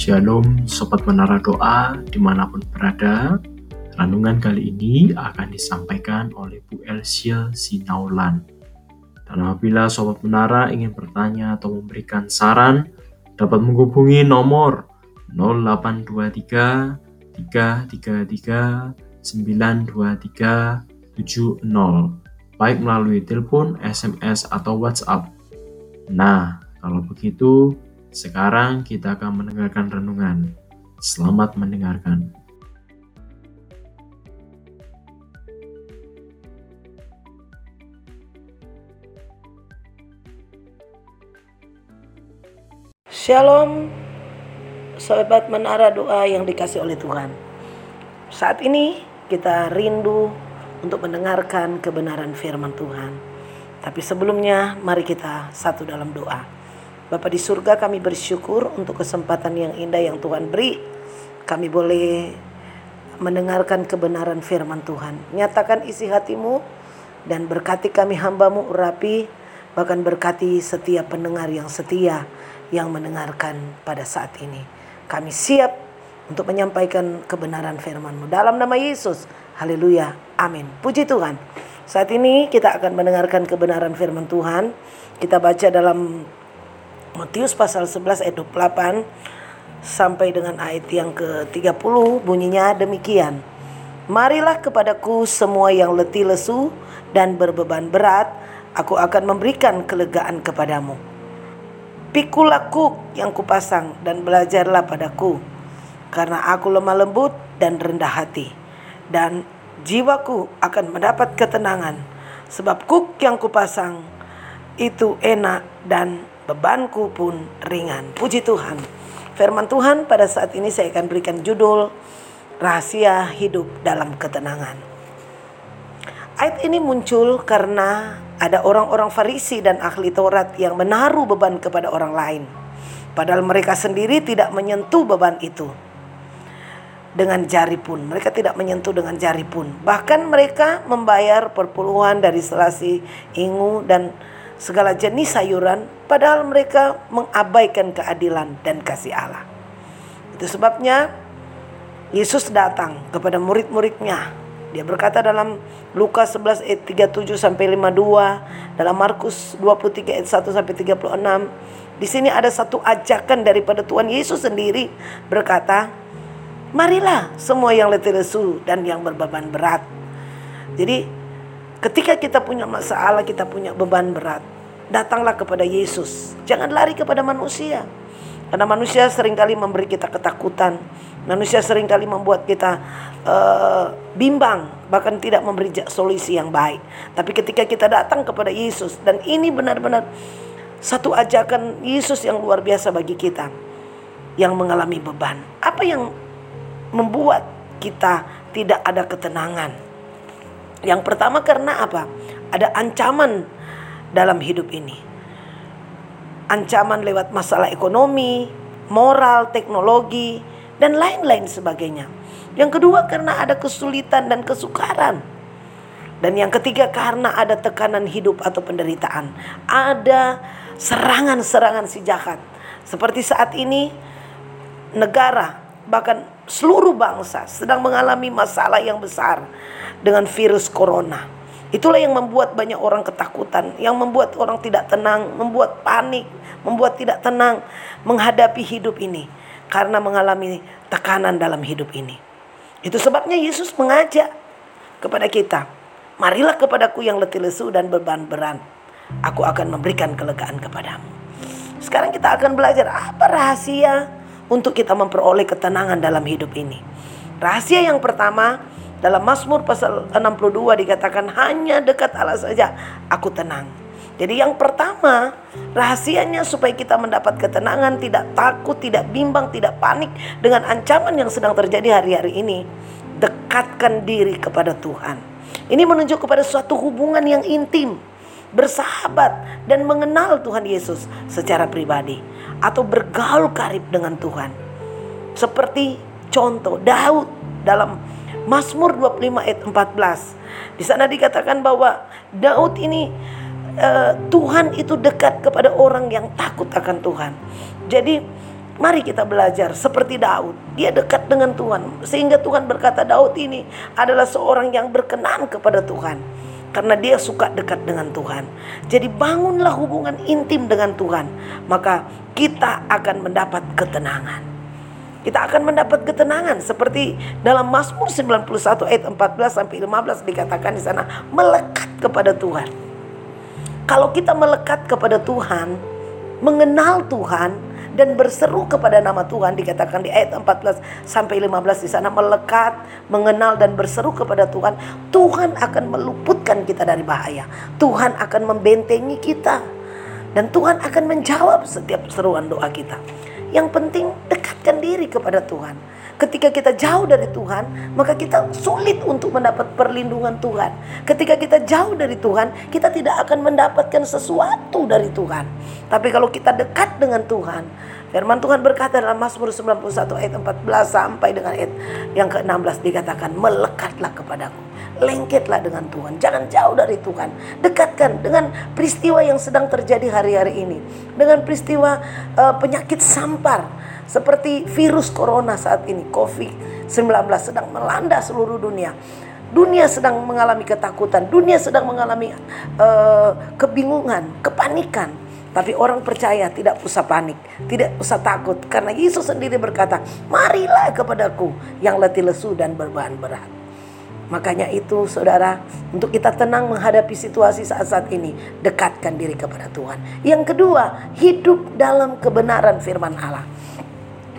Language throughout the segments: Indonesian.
Shalom Sobat Menara Doa di mana pun berada. Renungan kali ini akan disampaikan oleh Bu Elsiel Sinaulan. Dan apabila Sobat Menara ingin bertanya atau memberikan saran Dapat menghubungi nomor 0823 333 923 70 Baik melalui telepon, SMS, atau WhatsApp. Nah, kalau begitu sekarang kita akan mendengarkan renungan. Selamat mendengarkan. Shalom, sahabat menara doa yang dikasih oleh Tuhan. Saat ini kita rindu untuk mendengarkan kebenaran firman Tuhan. Tapi sebelumnya mari kita satu dalam doa. Bapa di surga kami bersyukur untuk kesempatan yang indah yang Tuhan beri. Kami boleh mendengarkan kebenaran firman Tuhan. Nyatakan isi hatimu dan berkati kami hambamu urapi. Bahkan berkati setiap pendengar yang setia yang mendengarkan pada saat ini. Kami siap untuk menyampaikan kebenaran firman-Mu. Dalam nama Yesus, haleluya, amin. Puji Tuhan. Saat ini kita akan mendengarkan kebenaran firman Tuhan. Kita baca dalam Matius pasal 11 ayat 28 sampai dengan ayat yang ke-30 bunyinya demikian. Marilah kepadaku semua yang letih lesu dan berbeban berat, aku akan memberikan kelegaan kepadamu. Pikulah kuk yang kupasang dan belajarlah padaku, karena aku lemah lembut dan rendah hati, dan jiwaku akan mendapat ketenangan, sebab kuk yang kupasang itu enak dan bebanku pun ringan. Puji Tuhan. Firman Tuhan pada saat ini saya akan berikan judul Rahasia Hidup dalam Ketenangan. Ayat ini muncul karena ada orang-orang Farisi dan ahli Taurat yang menaruh beban kepada orang lain. Padahal mereka sendiri tidak menyentuh beban itu dengan jari pun. Mereka tidak menyentuh dengan jari pun. Bahkan mereka membayar perpuluhan dari selasi, ingu, dan segala jenis sayuran padahal mereka mengabaikan keadilan dan kasih Allah. Itu sebabnya Yesus datang kepada murid-muridnya. Dia berkata dalam Lukas 11 ayat 37 sampai 52, dalam Markus 23 ayat 1 sampai 36. Di sini ada satu ajakan daripada Tuhan Yesus sendiri berkata, "Marilah semua yang letih lesu dan yang berbeban berat." Jadi Ketika kita punya masalah, kita punya beban berat, datanglah kepada Yesus. Jangan lari kepada manusia. Karena manusia sering kali memberi kita ketakutan. Manusia sering kali membuat kita uh, bimbang, bahkan tidak memberi solusi yang baik. Tapi ketika kita datang kepada Yesus dan ini benar-benar satu ajakan Yesus yang luar biasa bagi kita yang mengalami beban. Apa yang membuat kita tidak ada ketenangan? Yang pertama karena apa? Ada ancaman dalam hidup ini. Ancaman lewat masalah ekonomi, moral, teknologi, dan lain-lain sebagainya. Yang kedua karena ada kesulitan dan kesukaran. Dan yang ketiga karena ada tekanan hidup atau penderitaan. Ada serangan-serangan si jahat. Seperti saat ini negara bahkan seluruh bangsa sedang mengalami masalah yang besar dengan virus corona. Itulah yang membuat banyak orang ketakutan, yang membuat orang tidak tenang, membuat panik, membuat tidak tenang menghadapi hidup ini karena mengalami tekanan dalam hidup ini. Itu sebabnya Yesus mengajak kepada kita, "Marilah kepadaku yang letih lesu dan beban berat, aku akan memberikan kelegaan kepadamu." Sekarang kita akan belajar apa rahasia untuk kita memperoleh ketenangan dalam hidup ini. Rahasia yang pertama dalam Mazmur pasal 62 dikatakan hanya dekat Allah saja aku tenang. Jadi yang pertama rahasianya supaya kita mendapat ketenangan, tidak takut, tidak bimbang, tidak panik dengan ancaman yang sedang terjadi hari-hari ini. Dekatkan diri kepada Tuhan. Ini menunjuk kepada suatu hubungan yang intim, bersahabat dan mengenal Tuhan Yesus secara pribadi atau bergaul karib dengan Tuhan. Seperti contoh Daud dalam Mazmur 25 ayat 14. Di sana dikatakan bahwa Daud ini uh, Tuhan itu dekat kepada orang yang takut akan Tuhan. Jadi Mari kita belajar seperti Daud. Dia dekat dengan Tuhan. Sehingga Tuhan berkata Daud ini adalah seorang yang berkenan kepada Tuhan. Karena dia suka dekat dengan Tuhan. Jadi bangunlah hubungan intim dengan Tuhan. Maka kita akan mendapat ketenangan. Kita akan mendapat ketenangan seperti dalam Mazmur 91 ayat 14 sampai 15 dikatakan di sana melekat kepada Tuhan. Kalau kita melekat kepada Tuhan, mengenal Tuhan, dan berseru kepada nama Tuhan dikatakan di ayat 14 sampai 15 di sana melekat, mengenal dan berseru kepada Tuhan, Tuhan akan meluputkan kita dari bahaya. Tuhan akan membentengi kita dan Tuhan akan menjawab setiap seruan doa kita. Yang penting dekatkan diri kepada Tuhan. Ketika kita jauh dari Tuhan, maka kita sulit untuk mendapat perlindungan Tuhan. Ketika kita jauh dari Tuhan, kita tidak akan mendapatkan sesuatu dari Tuhan. Tapi kalau kita dekat dengan Tuhan, firman Tuhan berkata dalam Mazmur 91 ayat 14 sampai dengan ayat yang ke-16 dikatakan, "Melekatlah kepadaku, lengketlah dengan Tuhan, jangan jauh dari Tuhan. Dekatkan dengan peristiwa yang sedang terjadi hari-hari ini, dengan peristiwa uh, penyakit sampar." Seperti virus corona saat ini, COVID-19 sedang melanda seluruh dunia. Dunia sedang mengalami ketakutan, dunia sedang mengalami uh, kebingungan, kepanikan. Tapi orang percaya tidak usah panik, tidak usah takut. Karena Yesus sendiri berkata, marilah kepadaku yang letih lesu dan berbahan berat. Makanya itu saudara, untuk kita tenang menghadapi situasi saat-saat ini, dekatkan diri kepada Tuhan. Yang kedua, hidup dalam kebenaran firman Allah.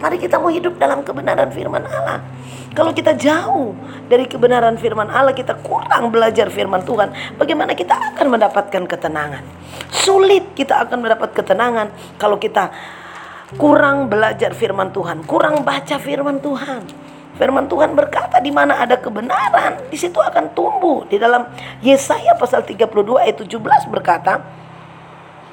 Mari kita mau hidup dalam kebenaran firman Allah. Kalau kita jauh dari kebenaran firman Allah, kita kurang belajar firman Tuhan, bagaimana kita akan mendapatkan ketenangan? Sulit kita akan mendapat ketenangan kalau kita kurang belajar firman Tuhan, kurang baca firman Tuhan. Firman Tuhan berkata di mana ada kebenaran, di situ akan tumbuh. Di dalam Yesaya pasal 32 ayat 17 berkata,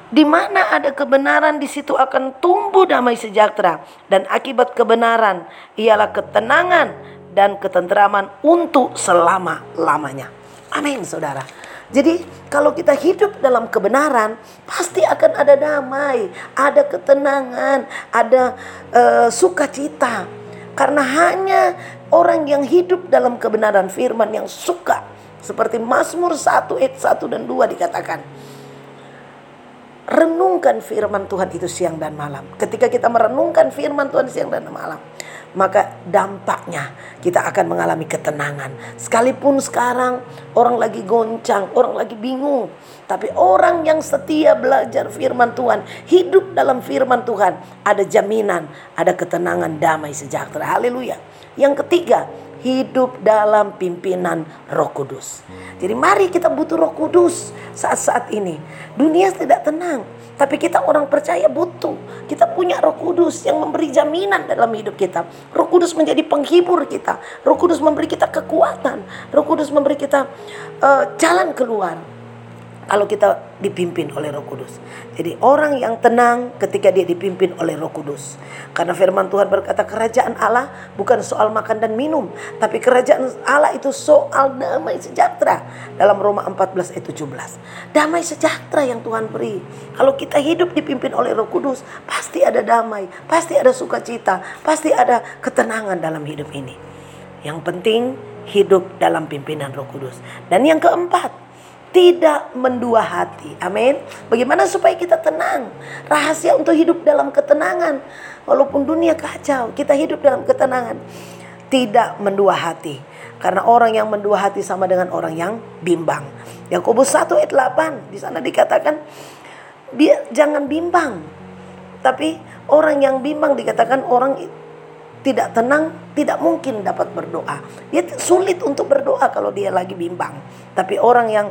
di mana ada kebenaran di situ akan tumbuh damai sejahtera dan akibat kebenaran ialah ketenangan dan ketentraman untuk selama-lamanya. Amin, Saudara. Jadi, kalau kita hidup dalam kebenaran, pasti akan ada damai, ada ketenangan, ada uh, sukacita. Karena hanya orang yang hidup dalam kebenaran firman yang suka seperti Mazmur 1 ayat 1 dan 2 dikatakan renungkan firman Tuhan itu siang dan malam. Ketika kita merenungkan firman Tuhan siang dan malam, maka dampaknya kita akan mengalami ketenangan. Sekalipun sekarang orang lagi goncang, orang lagi bingung, tapi orang yang setia belajar firman Tuhan, hidup dalam firman Tuhan, ada jaminan, ada ketenangan, damai, sejahtera. Haleluya. Yang ketiga, hidup dalam pimpinan Roh Kudus. Jadi mari kita butuh Roh Kudus saat-saat ini. Dunia tidak tenang, tapi kita orang percaya butuh. Kita punya Roh Kudus yang memberi jaminan dalam hidup kita. Roh Kudus menjadi penghibur kita. Roh Kudus memberi kita kekuatan. Roh Kudus memberi kita uh, jalan keluar kalau kita dipimpin oleh Roh Kudus. Jadi orang yang tenang ketika dia dipimpin oleh Roh Kudus. Karena firman Tuhan berkata kerajaan Allah bukan soal makan dan minum, tapi kerajaan Allah itu soal damai sejahtera. Dalam Roma 14 ayat 17. Damai sejahtera yang Tuhan beri. Kalau kita hidup dipimpin oleh Roh Kudus, pasti ada damai, pasti ada sukacita, pasti ada ketenangan dalam hidup ini. Yang penting hidup dalam pimpinan Roh Kudus. Dan yang keempat, tidak mendua hati. Amin. Bagaimana supaya kita tenang? Rahasia untuk hidup dalam ketenangan. Walaupun dunia kacau, kita hidup dalam ketenangan. Tidak mendua hati. Karena orang yang mendua hati sama dengan orang yang bimbang. Yakobus 1 ayat 8 di sana dikatakan dia jangan bimbang. Tapi orang yang bimbang dikatakan orang tidak tenang, tidak mungkin dapat berdoa. Dia sulit untuk berdoa kalau dia lagi bimbang. Tapi orang yang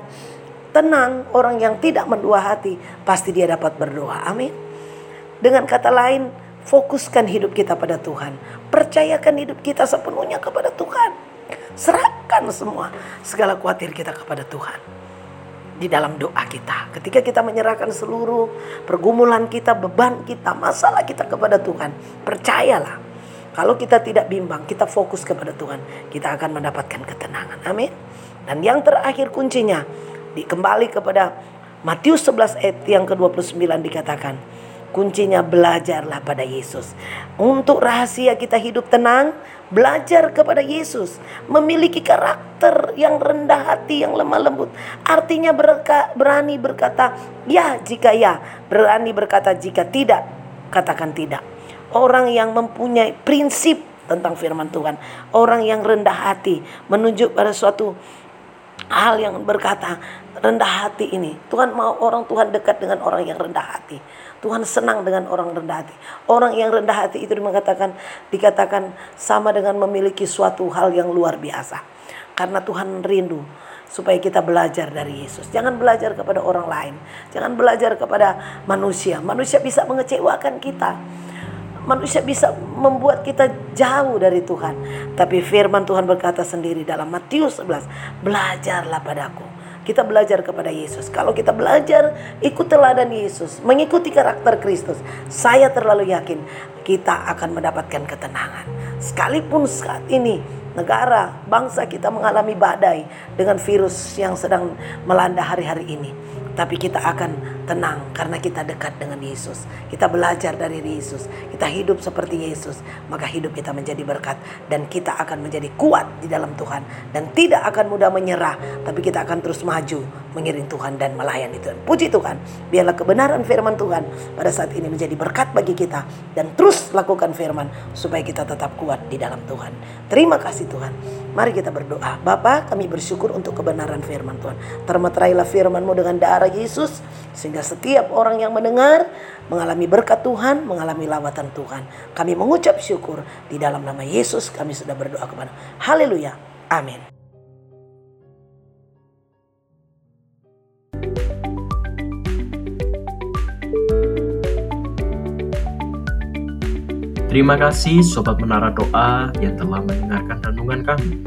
tenang, orang yang tidak mendua hati, pasti dia dapat berdoa. Amin. Dengan kata lain, fokuskan hidup kita pada Tuhan. Percayakan hidup kita sepenuhnya kepada Tuhan. Serahkan semua segala khawatir kita kepada Tuhan di dalam doa kita. Ketika kita menyerahkan seluruh pergumulan kita, beban kita, masalah kita kepada Tuhan, percayalah kalau kita tidak bimbang, kita fokus kepada Tuhan, kita akan mendapatkan ketenangan. Amin. Dan yang terakhir kuncinya, kembali kepada Matius 11 ayat yang ke-29 dikatakan, Kuncinya belajarlah pada Yesus. Untuk rahasia kita hidup tenang, belajar kepada Yesus, memiliki karakter yang rendah hati, yang lemah lembut. Artinya berka, berani berkata ya jika ya, berani berkata jika tidak, katakan tidak. Orang yang mempunyai prinsip tentang firman Tuhan, orang yang rendah hati, menunjuk pada suatu hal yang berkata rendah hati ini. Tuhan mau orang Tuhan dekat dengan orang yang rendah hati. Tuhan senang dengan orang rendah hati. Orang yang rendah hati itu mengatakan dikatakan sama dengan memiliki suatu hal yang luar biasa. Karena Tuhan rindu supaya kita belajar dari Yesus. Jangan belajar kepada orang lain. Jangan belajar kepada manusia. Manusia bisa mengecewakan kita. Manusia bisa membuat kita jauh dari Tuhan. Tapi firman Tuhan berkata sendiri dalam Matius 11, "Belajarlah padaku." Kita belajar kepada Yesus. Kalau kita belajar ikut teladan Yesus, mengikuti karakter Kristus, saya terlalu yakin kita akan mendapatkan ketenangan. Sekalipun saat ini negara, bangsa kita mengalami badai dengan virus yang sedang melanda hari-hari ini. Tapi kita akan tenang karena kita dekat dengan Yesus. Kita belajar dari Yesus. Kita hidup seperti Yesus. Maka hidup kita menjadi berkat. Dan kita akan menjadi kuat di dalam Tuhan. Dan tidak akan mudah menyerah. Tapi kita akan terus maju mengiring Tuhan dan melayani Tuhan. Puji Tuhan. Biarlah kebenaran firman Tuhan pada saat ini menjadi berkat bagi kita. Dan terus lakukan firman supaya kita tetap kuat di dalam Tuhan. Terima kasih Tuhan. Mari kita berdoa. Bapa kami bersyukur untuk kebenaran firman Tuhan. Termeterailah firman-Mu dengan darah Yesus. Sehingga setiap orang yang mendengar mengalami berkat Tuhan, mengalami lawatan Tuhan. Kami mengucap syukur di dalam nama Yesus kami sudah berdoa kepada. Haleluya. Amin. Terima kasih Sobat Menara Doa yang telah mendengarkan renungan kami.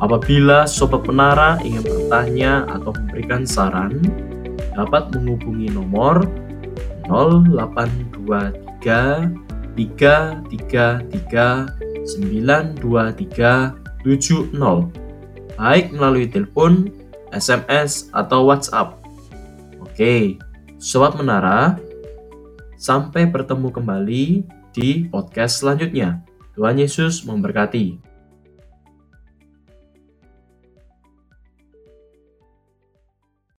Apabila Sobat Menara ingin bertanya atau memberikan saran, dapat menghubungi nomor 0823 333 923 70 baik melalui telepon, SMS, atau WhatsApp. Oke, Sobat Menara, sampai bertemu kembali di podcast selanjutnya. Tuhan Yesus memberkati.